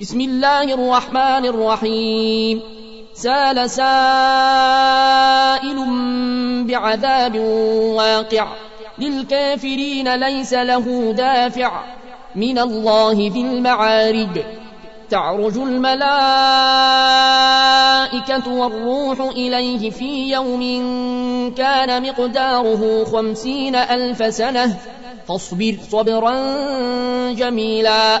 بسم الله الرحمن الرحيم سال سائل بعذاب واقع للكافرين ليس له دافع من الله ذي المعارج تعرج الملائكة والروح إليه في يوم كان مقداره خمسين ألف سنة فاصبر صبرا جميلا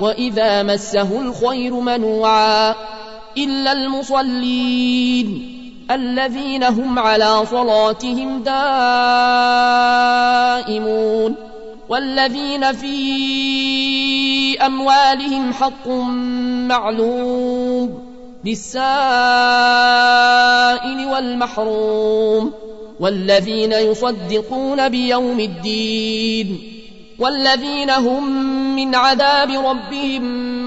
وإذا مسه الخير منوعا إلا المصلين الذين هم على صلاتهم دائمون والذين في أموالهم حق معلوم للسائل والمحروم والذين يصدقون بيوم الدين والذين هم من عذاب ربهم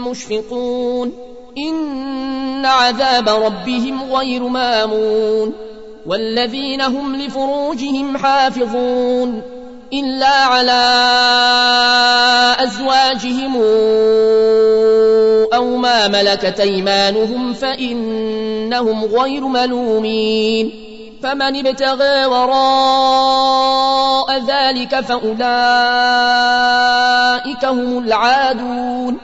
مشفقون. إن عذاب ربهم غير مامون. والذين هم لفروجهم حافظون. إلا على أزواجهم أو ما ملكت أيمانهم فإنهم غير ملومين. فمن ابتغى وراء ذلك فأولئك هم العادون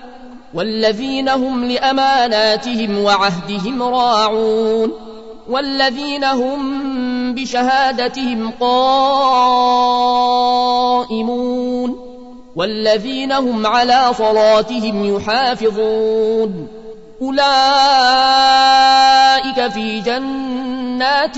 والذين هم لأماناتهم وعهدهم راعون والذين هم بشهادتهم قائمون والذين هم على صلاتهم يحافظون أولئك في جنات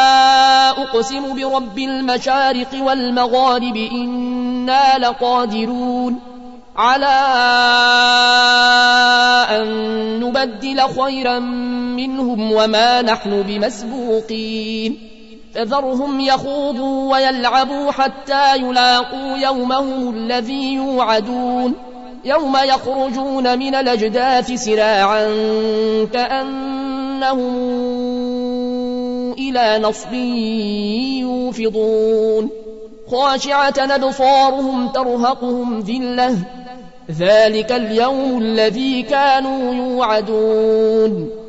أقسم برب المشارق والمغارب إنا لقادرون على أن نبدل خيرا منهم وما نحن بمسبوقين. فذرهم يخوضوا ويلعبوا حتى يلاقوا يومهم الذي يوعدون. يوم يخرجون من الأجداث سراعا كأنهم إلى نصب يوفضون. خاشعة أبصارهم ترهقهم ذلة. ذلك اليوم الذي كانوا يوعدون.